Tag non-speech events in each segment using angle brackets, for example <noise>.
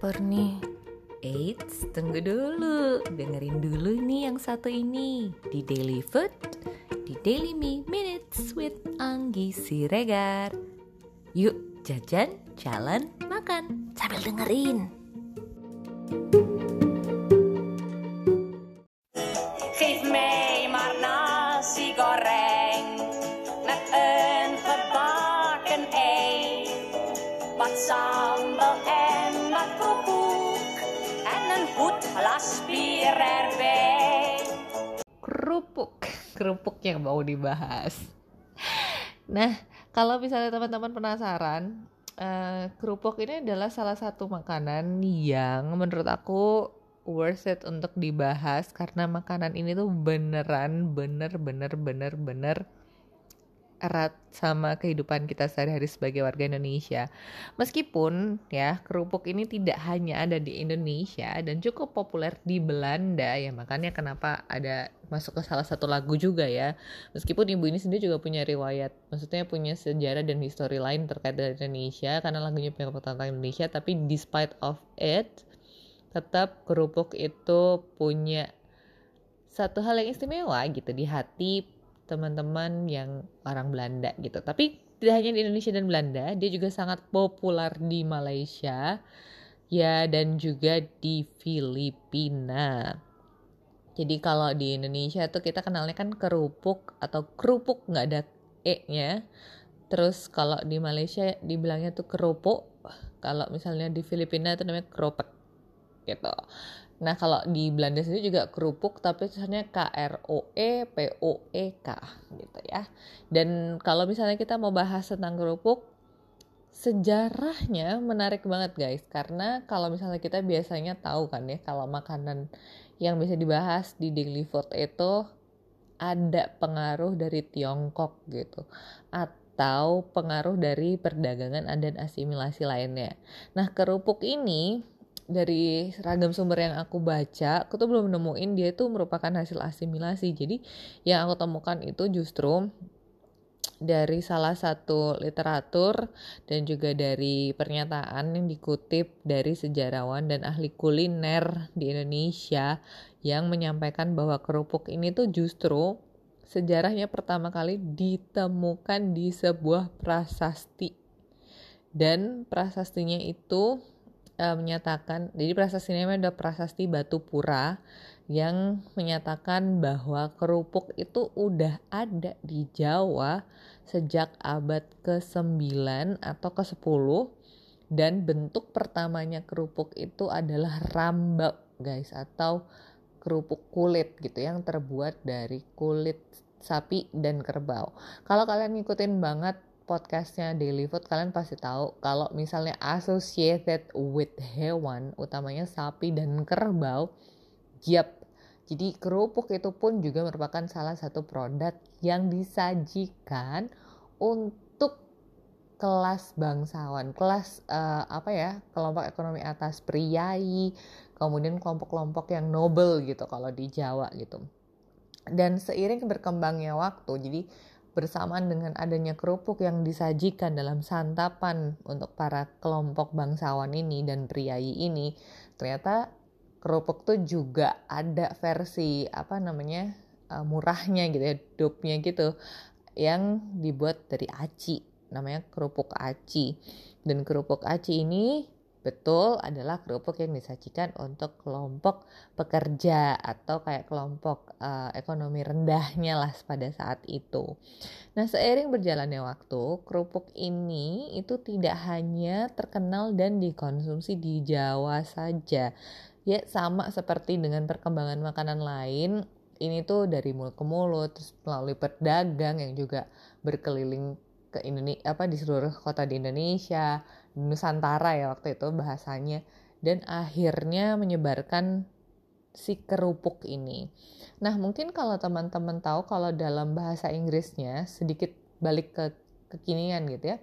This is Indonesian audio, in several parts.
lapar nih. Eits, tunggu dulu. Dengerin dulu nih yang satu ini. Di Daily Food, di Daily Me Minutes with Anggi Siregar. Yuk, jajan, jalan, makan. Sambil dengerin. Geef mij maar nasi goreng met een gebakken ei. Wat sambal en bier erbij. kerupuk kerupuk yang mau dibahas nah kalau misalnya teman-teman penasaran eh, kerupuk ini adalah salah satu makanan yang menurut aku worth it untuk dibahas karena makanan ini tuh beneran bener bener bener bener erat sama kehidupan kita sehari-hari sebagai warga Indonesia. Meskipun ya kerupuk ini tidak hanya ada di Indonesia dan cukup populer di Belanda ya makanya kenapa ada masuk ke salah satu lagu juga ya. Meskipun ibu ini sendiri juga punya riwayat, maksudnya punya sejarah dan histori lain terkait dengan Indonesia karena lagunya punya tentang Indonesia tapi despite of it tetap kerupuk itu punya satu hal yang istimewa gitu di hati teman-teman yang orang Belanda gitu. Tapi tidak hanya di Indonesia dan Belanda, dia juga sangat populer di Malaysia ya dan juga di Filipina. Jadi kalau di Indonesia tuh kita kenalnya kan kerupuk atau kerupuk nggak ada e-nya. Terus kalau di Malaysia dibilangnya tuh kerupuk. Kalau misalnya di Filipina itu namanya keropek gitu. Nah, kalau di Belanda sendiri juga kerupuk tapi tulisannya K R O E P O E K gitu ya. Dan kalau misalnya kita mau bahas tentang kerupuk sejarahnya menarik banget guys karena kalau misalnya kita biasanya tahu kan ya kalau makanan yang bisa dibahas di daily food itu ada pengaruh dari Tiongkok gitu atau pengaruh dari perdagangan dan asimilasi lainnya. Nah, kerupuk ini dari ragam sumber yang aku baca, aku tuh belum nemuin dia itu merupakan hasil asimilasi. Jadi yang aku temukan itu justru dari salah satu literatur dan juga dari pernyataan yang dikutip dari sejarawan dan ahli kuliner di Indonesia yang menyampaikan bahwa kerupuk ini tuh justru sejarahnya pertama kali ditemukan di sebuah prasasti dan prasastinya itu uh, menyatakan jadi prasasti ini ada prasasti Batu Pura yang menyatakan bahwa kerupuk itu udah ada di Jawa sejak abad ke-9 atau ke-10 dan bentuk pertamanya kerupuk itu adalah rambak guys atau kerupuk kulit gitu yang terbuat dari kulit sapi dan kerbau. Kalau kalian ngikutin banget podcastnya Daily Food kalian pasti tahu kalau misalnya associated with hewan utamanya sapi dan kerbau yep. Jadi kerupuk itu pun juga merupakan salah satu produk yang disajikan untuk kelas bangsawan kelas uh, apa ya kelompok ekonomi atas priai kemudian kelompok-kelompok yang noble gitu kalau di Jawa gitu. Dan seiring berkembangnya waktu jadi bersamaan dengan adanya kerupuk yang disajikan dalam santapan untuk para kelompok bangsawan ini dan priai ini, ternyata kerupuk tuh juga ada versi apa namanya uh, murahnya gitu ya, dopnya gitu, yang dibuat dari aci, namanya kerupuk aci. Dan kerupuk aci ini betul adalah kerupuk yang disajikan untuk kelompok pekerja atau kayak kelompok uh, ekonomi rendahnya lah pada saat itu. Nah, seiring berjalannya waktu, kerupuk ini itu tidak hanya terkenal dan dikonsumsi di Jawa saja. Ya, sama seperti dengan perkembangan makanan lain, ini tuh dari mulut ke mulut terus melalui pedagang yang juga berkeliling ke Indonesia apa di seluruh kota di Indonesia Nusantara ya waktu itu bahasanya dan akhirnya menyebarkan si kerupuk ini. Nah mungkin kalau teman-teman tahu kalau dalam bahasa Inggrisnya sedikit balik ke kekinian gitu ya.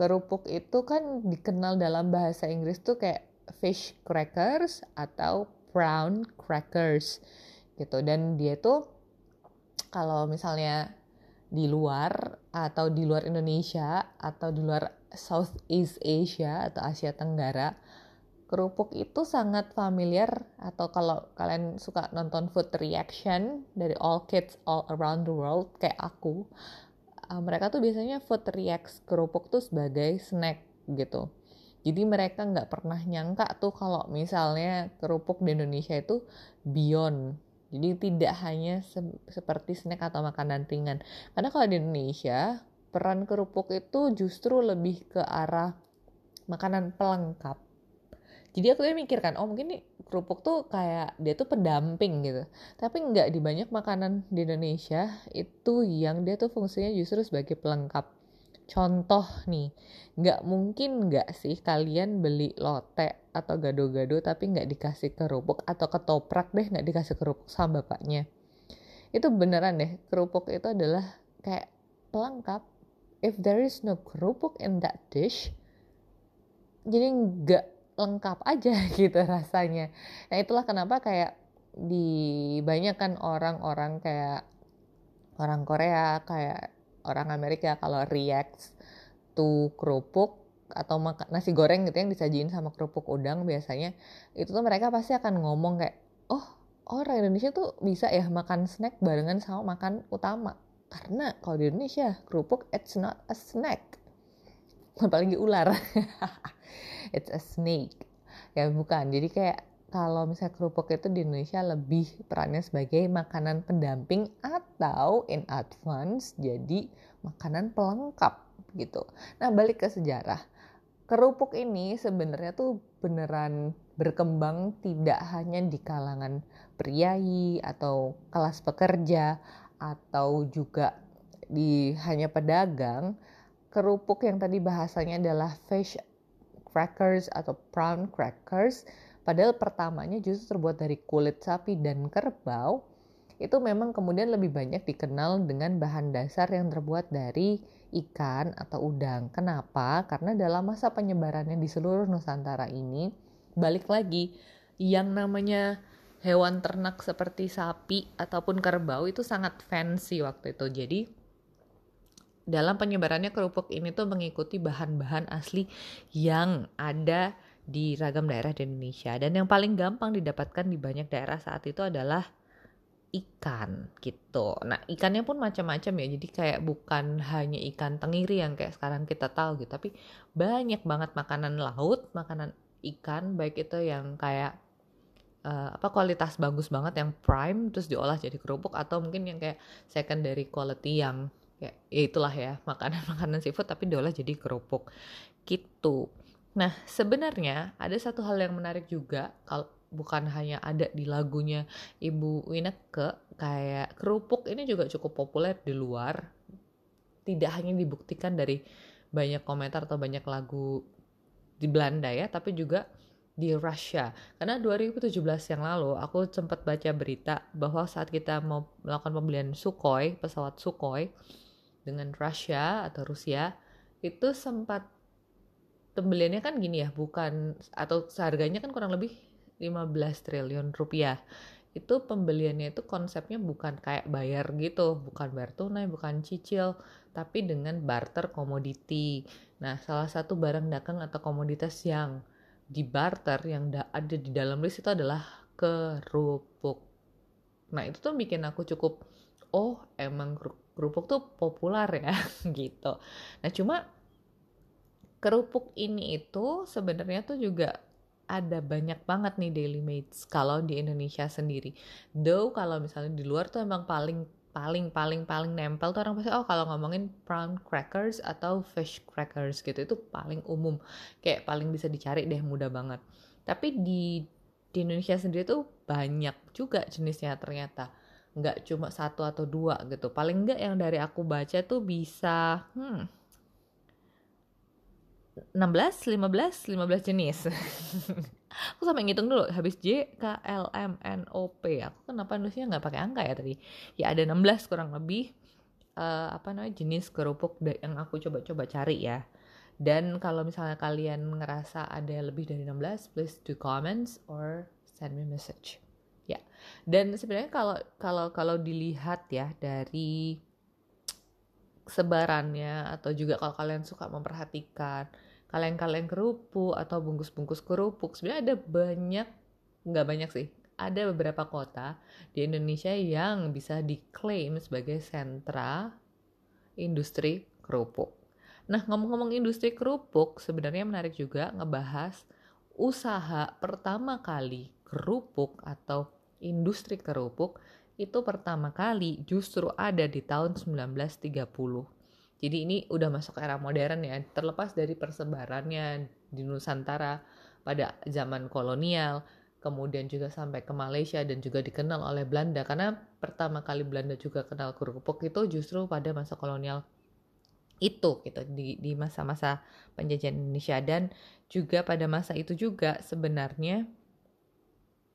Kerupuk itu kan dikenal dalam bahasa Inggris tuh kayak fish crackers atau brown crackers gitu dan dia tuh kalau misalnya di luar atau di luar Indonesia atau di luar Southeast Asia atau Asia Tenggara kerupuk itu sangat familiar atau kalau kalian suka nonton food reaction dari all kids all around the world kayak aku uh, mereka tuh biasanya food reacts kerupuk tuh sebagai snack gitu. Jadi mereka nggak pernah nyangka tuh kalau misalnya kerupuk di Indonesia itu beyond jadi tidak hanya se seperti snack atau makanan ringan. Karena kalau di Indonesia peran kerupuk itu justru lebih ke arah makanan pelengkap. Jadi aku tuh mikirkan oh mungkin nih kerupuk tuh kayak dia tuh pendamping gitu. Tapi nggak di banyak makanan di Indonesia itu yang dia tuh fungsinya justru sebagai pelengkap contoh nih nggak mungkin nggak sih kalian beli lote atau gado-gado tapi nggak dikasih kerupuk atau ketoprak deh nggak dikasih kerupuk sama bapaknya itu beneran deh kerupuk itu adalah kayak pelengkap if there is no kerupuk in that dish jadi nggak lengkap aja <laughs> gitu rasanya. Nah itulah kenapa kayak di banyak kan orang-orang kayak orang Korea kayak orang Amerika kalau react to kerupuk atau nasi goreng gitu yang disajiin sama kerupuk udang biasanya itu tuh mereka pasti akan ngomong kayak oh orang Indonesia tuh bisa ya makan snack barengan sama makan utama. Karena kalau di Indonesia kerupuk it's not a snack. Apalagi ular. <laughs> It's a snake. Ya bukan. Jadi kayak kalau misalnya kerupuk itu di Indonesia lebih perannya sebagai makanan pendamping atau in advance jadi makanan pelengkap gitu. Nah balik ke sejarah, kerupuk ini sebenarnya tuh beneran berkembang tidak hanya di kalangan priai atau kelas pekerja atau juga di hanya pedagang. Kerupuk yang tadi bahasanya adalah fish crackers atau prawn crackers padahal pertamanya justru terbuat dari kulit sapi dan kerbau itu memang kemudian lebih banyak dikenal dengan bahan dasar yang terbuat dari ikan atau udang. Kenapa? Karena dalam masa penyebarannya di seluruh Nusantara ini, balik lagi, yang namanya hewan ternak seperti sapi ataupun kerbau itu sangat fancy waktu itu. Jadi dalam penyebarannya kerupuk ini tuh mengikuti bahan-bahan asli yang ada di ragam daerah di Indonesia dan yang paling gampang didapatkan di banyak daerah saat itu adalah ikan gitu. Nah ikannya pun macam-macam ya. Jadi kayak bukan hanya ikan tenggiri yang kayak sekarang kita tahu gitu, tapi banyak banget makanan laut, makanan ikan baik itu yang kayak uh, apa kualitas bagus banget yang prime terus diolah jadi kerupuk atau mungkin yang kayak secondary quality yang ya, ya itulah ya makanan-makanan seafood tapi diolah jadi kerupuk gitu. Nah sebenarnya ada satu hal yang menarik juga kalau bukan hanya ada di lagunya Ibu Wineke kayak kerupuk ini juga cukup populer di luar. Tidak hanya dibuktikan dari banyak komentar atau banyak lagu di Belanda ya tapi juga di Rusia karena 2017 yang lalu aku sempat baca berita bahwa saat kita mau melakukan pembelian Sukhoi pesawat Sukhoi dengan Rusia atau Rusia itu sempat pembeliannya kan gini ya bukan atau seharganya kan kurang lebih 15 triliun rupiah. Itu pembeliannya itu konsepnya bukan kayak bayar gitu bukan bayar tunai bukan cicil tapi dengan barter komoditi. Nah salah satu barang dagang atau komoditas yang di barter yang ada di dalam list itu adalah kerupuk. Nah itu tuh bikin aku cukup oh emang kerupuk tuh populer ya <laughs> gitu. Nah cuma kerupuk ini itu sebenarnya tuh juga ada banyak banget nih daily mates kalau di Indonesia sendiri. Though kalau misalnya di luar tuh emang paling paling paling paling nempel tuh orang pasti oh kalau ngomongin prawn crackers atau fish crackers gitu. Itu paling umum. Kayak paling bisa dicari deh mudah banget. Tapi di di Indonesia sendiri tuh banyak juga jenisnya ternyata. Nggak cuma satu atau dua gitu. Paling nggak yang dari aku baca tuh bisa hmm, 16, 15, 15 jenis. <laughs> Aku sampai ngitung dulu habis J K L M N O P. Aku kenapa nulisnya nggak pakai angka ya tadi? Ya ada 16 kurang lebih uh, apa namanya jenis kerupuk yang aku coba-coba cari ya. Dan kalau misalnya kalian ngerasa ada lebih dari 16 please do comments or send me message. Ya. Dan sebenarnya kalau kalau kalau dilihat ya dari sebarannya atau juga kalau kalian suka memperhatikan kaleng-kaleng kerupuk atau bungkus-bungkus kerupuk sebenarnya ada banyak nggak banyak sih ada beberapa kota di Indonesia yang bisa diklaim sebagai sentra industri kerupuk. Nah, ngomong-ngomong industri kerupuk, sebenarnya menarik juga ngebahas usaha pertama kali kerupuk atau industri kerupuk itu pertama kali justru ada di tahun 1930. Jadi ini udah masuk era modern ya, terlepas dari persebarannya di Nusantara pada zaman kolonial, kemudian juga sampai ke Malaysia dan juga dikenal oleh Belanda karena pertama kali Belanda juga kenal kerupuk itu justru pada masa kolonial itu gitu di di masa-masa penjajahan Indonesia dan juga pada masa itu juga sebenarnya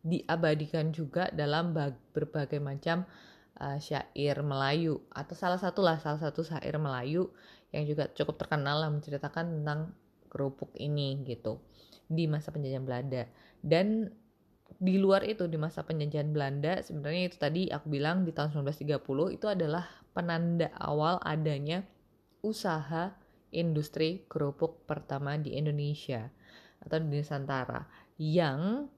diabadikan juga dalam berbagai macam uh, syair Melayu atau salah satu lah salah satu syair Melayu yang juga cukup terkenal lah menceritakan tentang kerupuk ini gitu di masa penjajahan Belanda. Dan di luar itu di masa penjajahan Belanda sebenarnya itu tadi aku bilang di tahun 1930 itu adalah penanda awal adanya usaha industri kerupuk pertama di Indonesia atau di Nusantara yang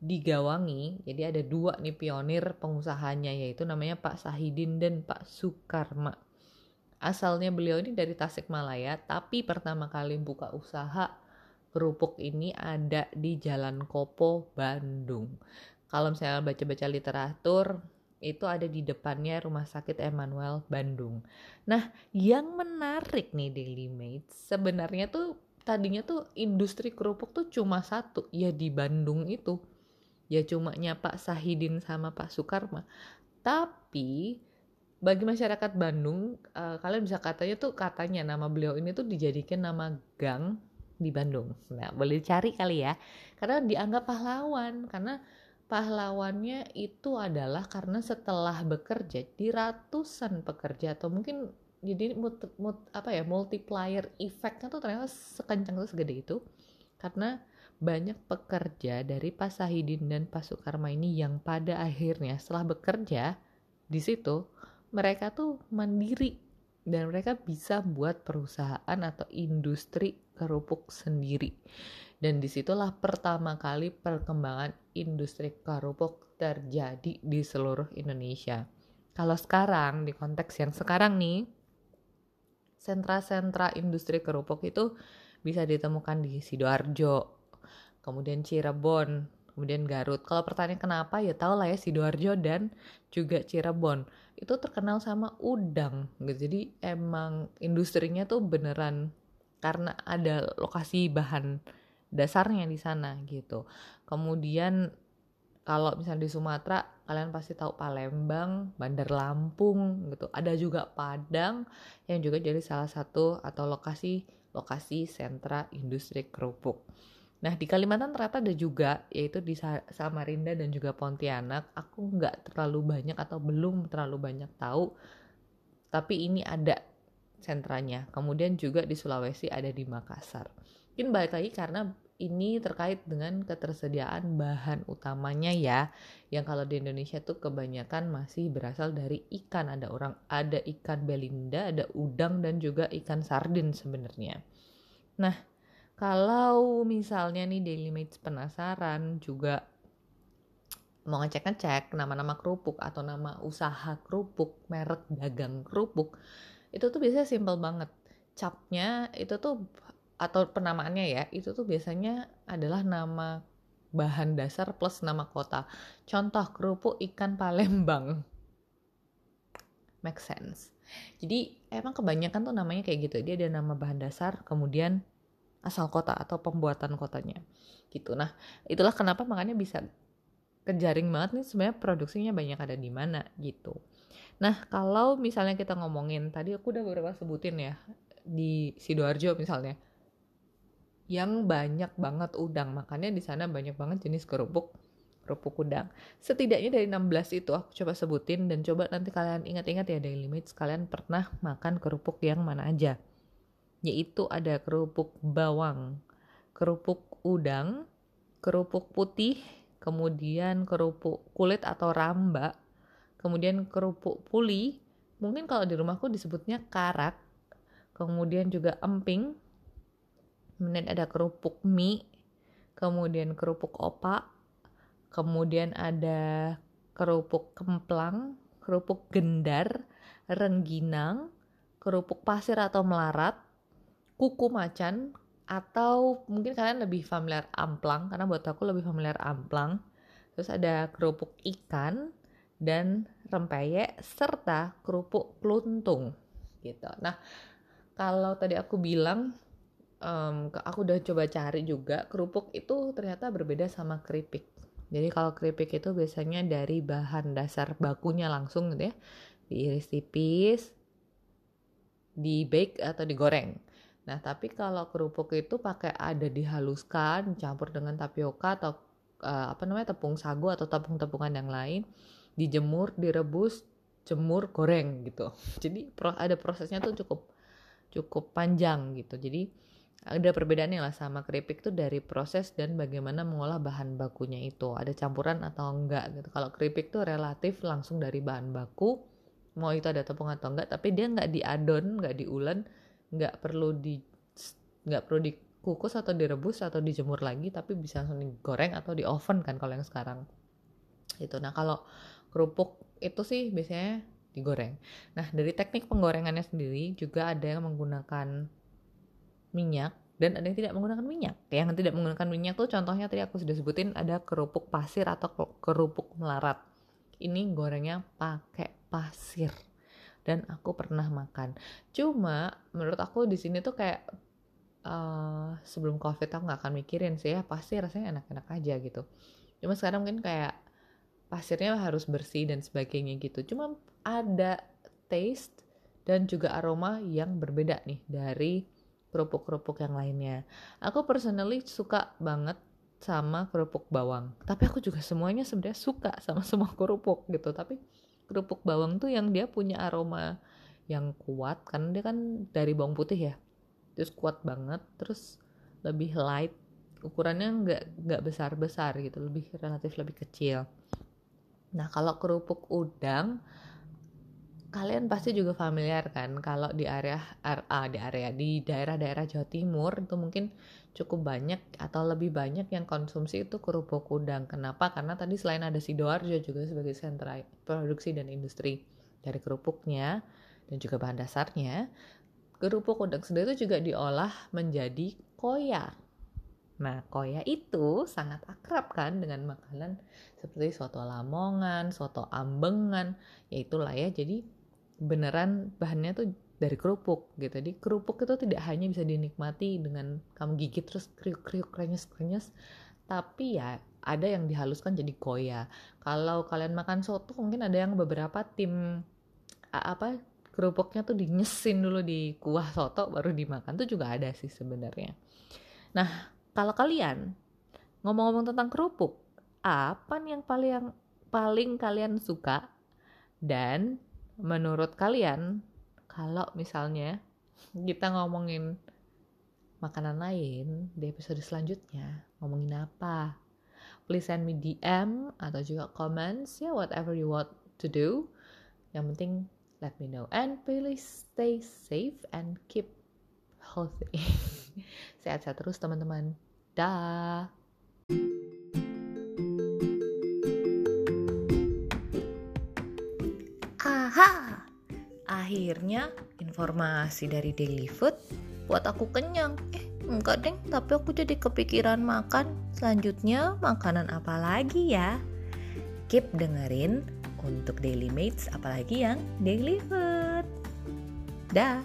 digawangi jadi ada dua nih pionir pengusahanya yaitu namanya Pak Sahidin dan Pak Sukarma asalnya beliau ini dari Tasikmalaya tapi pertama kali buka usaha kerupuk ini ada di Jalan Kopo, Bandung. Kalau misalnya baca-baca literatur, itu ada di depannya Rumah Sakit Emmanuel Bandung. Nah, yang menarik nih Daily Mates, sebenarnya tuh tadinya tuh industri kerupuk tuh cuma satu, ya di Bandung itu. Ya cuma Pak Sahidin sama Pak Sukarma. Tapi bagi masyarakat Bandung, uh, kalian bisa katanya tuh katanya nama beliau ini tuh dijadikan nama gang di Bandung. Nah, boleh cari kali ya. Karena dianggap pahlawan karena pahlawannya itu adalah karena setelah bekerja di ratusan pekerja atau mungkin jadi mut, mut, apa ya multiplier efeknya tuh ternyata sekencang itu segede itu karena banyak pekerja dari Pak Sahidin dan Pak Sukarma ini yang pada akhirnya setelah bekerja di situ mereka tuh mandiri dan mereka bisa buat perusahaan atau industri kerupuk sendiri. Dan di situlah pertama kali perkembangan industri kerupuk terjadi di seluruh Indonesia. Kalau sekarang, di konteks yang sekarang nih, sentra-sentra industri kerupuk itu bisa ditemukan di Sidoarjo, kemudian Cirebon, kemudian Garut. Kalau pertanyaan kenapa ya tau lah ya Sidoarjo dan juga Cirebon itu terkenal sama udang gitu. Jadi emang industrinya tuh beneran karena ada lokasi bahan dasarnya di sana gitu. Kemudian kalau misalnya di Sumatera kalian pasti tahu Palembang, Bandar Lampung gitu. Ada juga Padang yang juga jadi salah satu atau lokasi lokasi sentra industri kerupuk. Nah di Kalimantan ternyata ada juga yaitu di Samarinda dan juga Pontianak. Aku nggak terlalu banyak atau belum terlalu banyak tahu, tapi ini ada sentranya. Kemudian juga di Sulawesi ada di Makassar. Mungkin balik lagi karena ini terkait dengan ketersediaan bahan utamanya ya yang kalau di Indonesia tuh kebanyakan masih berasal dari ikan ada orang ada ikan belinda ada udang dan juga ikan sardin sebenarnya nah kalau misalnya nih Daily Mates penasaran juga mau ngecek-ngecek nama-nama kerupuk atau nama usaha kerupuk merek dagang kerupuk itu tuh biasanya simple banget. Capnya itu tuh atau penamaannya ya itu tuh biasanya adalah nama bahan dasar plus nama kota. Contoh kerupuk ikan Palembang. Make sense. Jadi emang kebanyakan tuh namanya kayak gitu. Dia ada nama bahan dasar kemudian asal kota atau pembuatan kotanya gitu nah itulah kenapa makanya bisa kejaring banget nih sebenarnya produksinya banyak ada di mana gitu Nah, kalau misalnya kita ngomongin, tadi aku udah beberapa sebutin ya, di Sidoarjo misalnya, yang banyak banget udang, makanya di sana banyak banget jenis kerupuk, kerupuk udang. Setidaknya dari 16 itu aku coba sebutin dan coba nanti kalian ingat-ingat ya daily mates, kalian pernah makan kerupuk yang mana aja. Yaitu ada kerupuk bawang, kerupuk udang, kerupuk putih, kemudian kerupuk kulit atau ramba, kemudian kerupuk puli mungkin kalau di rumahku disebutnya karak kemudian juga emping kemudian ada kerupuk mie, kemudian kerupuk opak, kemudian ada kerupuk kemplang, kerupuk gendar, rengginang, kerupuk pasir atau melarat, kuku macan, atau mungkin kalian lebih familiar amplang, karena buat aku lebih familiar amplang. Terus ada kerupuk ikan, dan rempeyek, serta kerupuk keluntung gitu. Nah, kalau tadi aku bilang um, aku udah coba cari juga kerupuk itu ternyata berbeda sama keripik. Jadi kalau keripik itu biasanya dari bahan dasar bakunya langsung gitu ya, diiris tipis, di bake atau digoreng. Nah tapi kalau kerupuk itu pakai ada dihaluskan, campur dengan tapioka atau uh, apa namanya tepung sagu atau tepung-tepungan yang lain, dijemur, direbus, jemur, goreng gitu. <laughs> Jadi ada prosesnya tuh cukup cukup panjang gitu. Jadi ada perbedaannya lah sama keripik tuh dari proses dan bagaimana mengolah bahan bakunya itu ada campuran atau enggak gitu kalau keripik tuh relatif langsung dari bahan baku mau itu ada tepung atau enggak tapi dia nggak diadon nggak diulen nggak perlu di nggak perlu dikukus atau direbus atau dijemur lagi tapi bisa langsung digoreng atau di oven kan kalau yang sekarang itu nah kalau kerupuk itu sih biasanya digoreng. Nah, dari teknik penggorengannya sendiri juga ada yang menggunakan minyak dan ada yang tidak menggunakan minyak. Yang tidak menggunakan minyak tuh contohnya tadi aku sudah sebutin ada kerupuk pasir atau kerupuk melarat. Ini gorengnya pakai pasir dan aku pernah makan. Cuma menurut aku di sini tuh kayak uh, sebelum covid aku nggak akan mikirin sih ya pasti rasanya enak-enak aja gitu. Cuma sekarang mungkin kayak pasirnya harus bersih dan sebagainya gitu. Cuma ada taste dan juga aroma yang berbeda nih dari kerupuk-kerupuk yang lainnya. Aku personally suka banget sama kerupuk bawang. Tapi aku juga semuanya sebenarnya suka sama semua kerupuk gitu. Tapi kerupuk bawang tuh yang dia punya aroma yang kuat karena dia kan dari bawang putih ya. Terus kuat banget, terus lebih light. Ukurannya nggak nggak besar besar gitu, lebih relatif lebih kecil. Nah kalau kerupuk udang kalian pasti juga familiar kan kalau di area RA di area di daerah-daerah Jawa Timur itu mungkin cukup banyak atau lebih banyak yang konsumsi itu kerupuk udang. Kenapa? Karena tadi selain ada Sidoarjo juga sebagai sentra produksi dan industri dari kerupuknya dan juga bahan dasarnya, kerupuk udang sendiri itu juga diolah menjadi koya. Nah, koya itu sangat akrab kan dengan makanan seperti soto lamongan, soto ambengan, yaitulah ya. Jadi beneran bahannya tuh dari kerupuk gitu. Jadi kerupuk itu tidak hanya bisa dinikmati dengan kamu gigit terus kriuk-kriuk krenyes-krenyes, tapi ya ada yang dihaluskan jadi koya. Kalau kalian makan soto mungkin ada yang beberapa tim apa kerupuknya tuh dinyesin dulu di kuah soto baru dimakan tuh juga ada sih sebenarnya. Nah, kalau kalian ngomong-ngomong tentang kerupuk, apa nih yang paling paling kalian suka dan menurut kalian kalau misalnya kita ngomongin makanan lain di episode selanjutnya ngomongin apa? Please send me DM atau juga comments ya whatever you want to do. Yang penting let me know. And please stay safe and keep healthy. <laughs> Sehat-sehat terus teman-teman. Dah akhirnya informasi dari Daily Food buat aku kenyang. Eh, enggak deng, tapi aku jadi kepikiran makan. Selanjutnya, makanan apa lagi ya? Keep dengerin untuk Daily Mates apalagi yang Daily Food. Dah.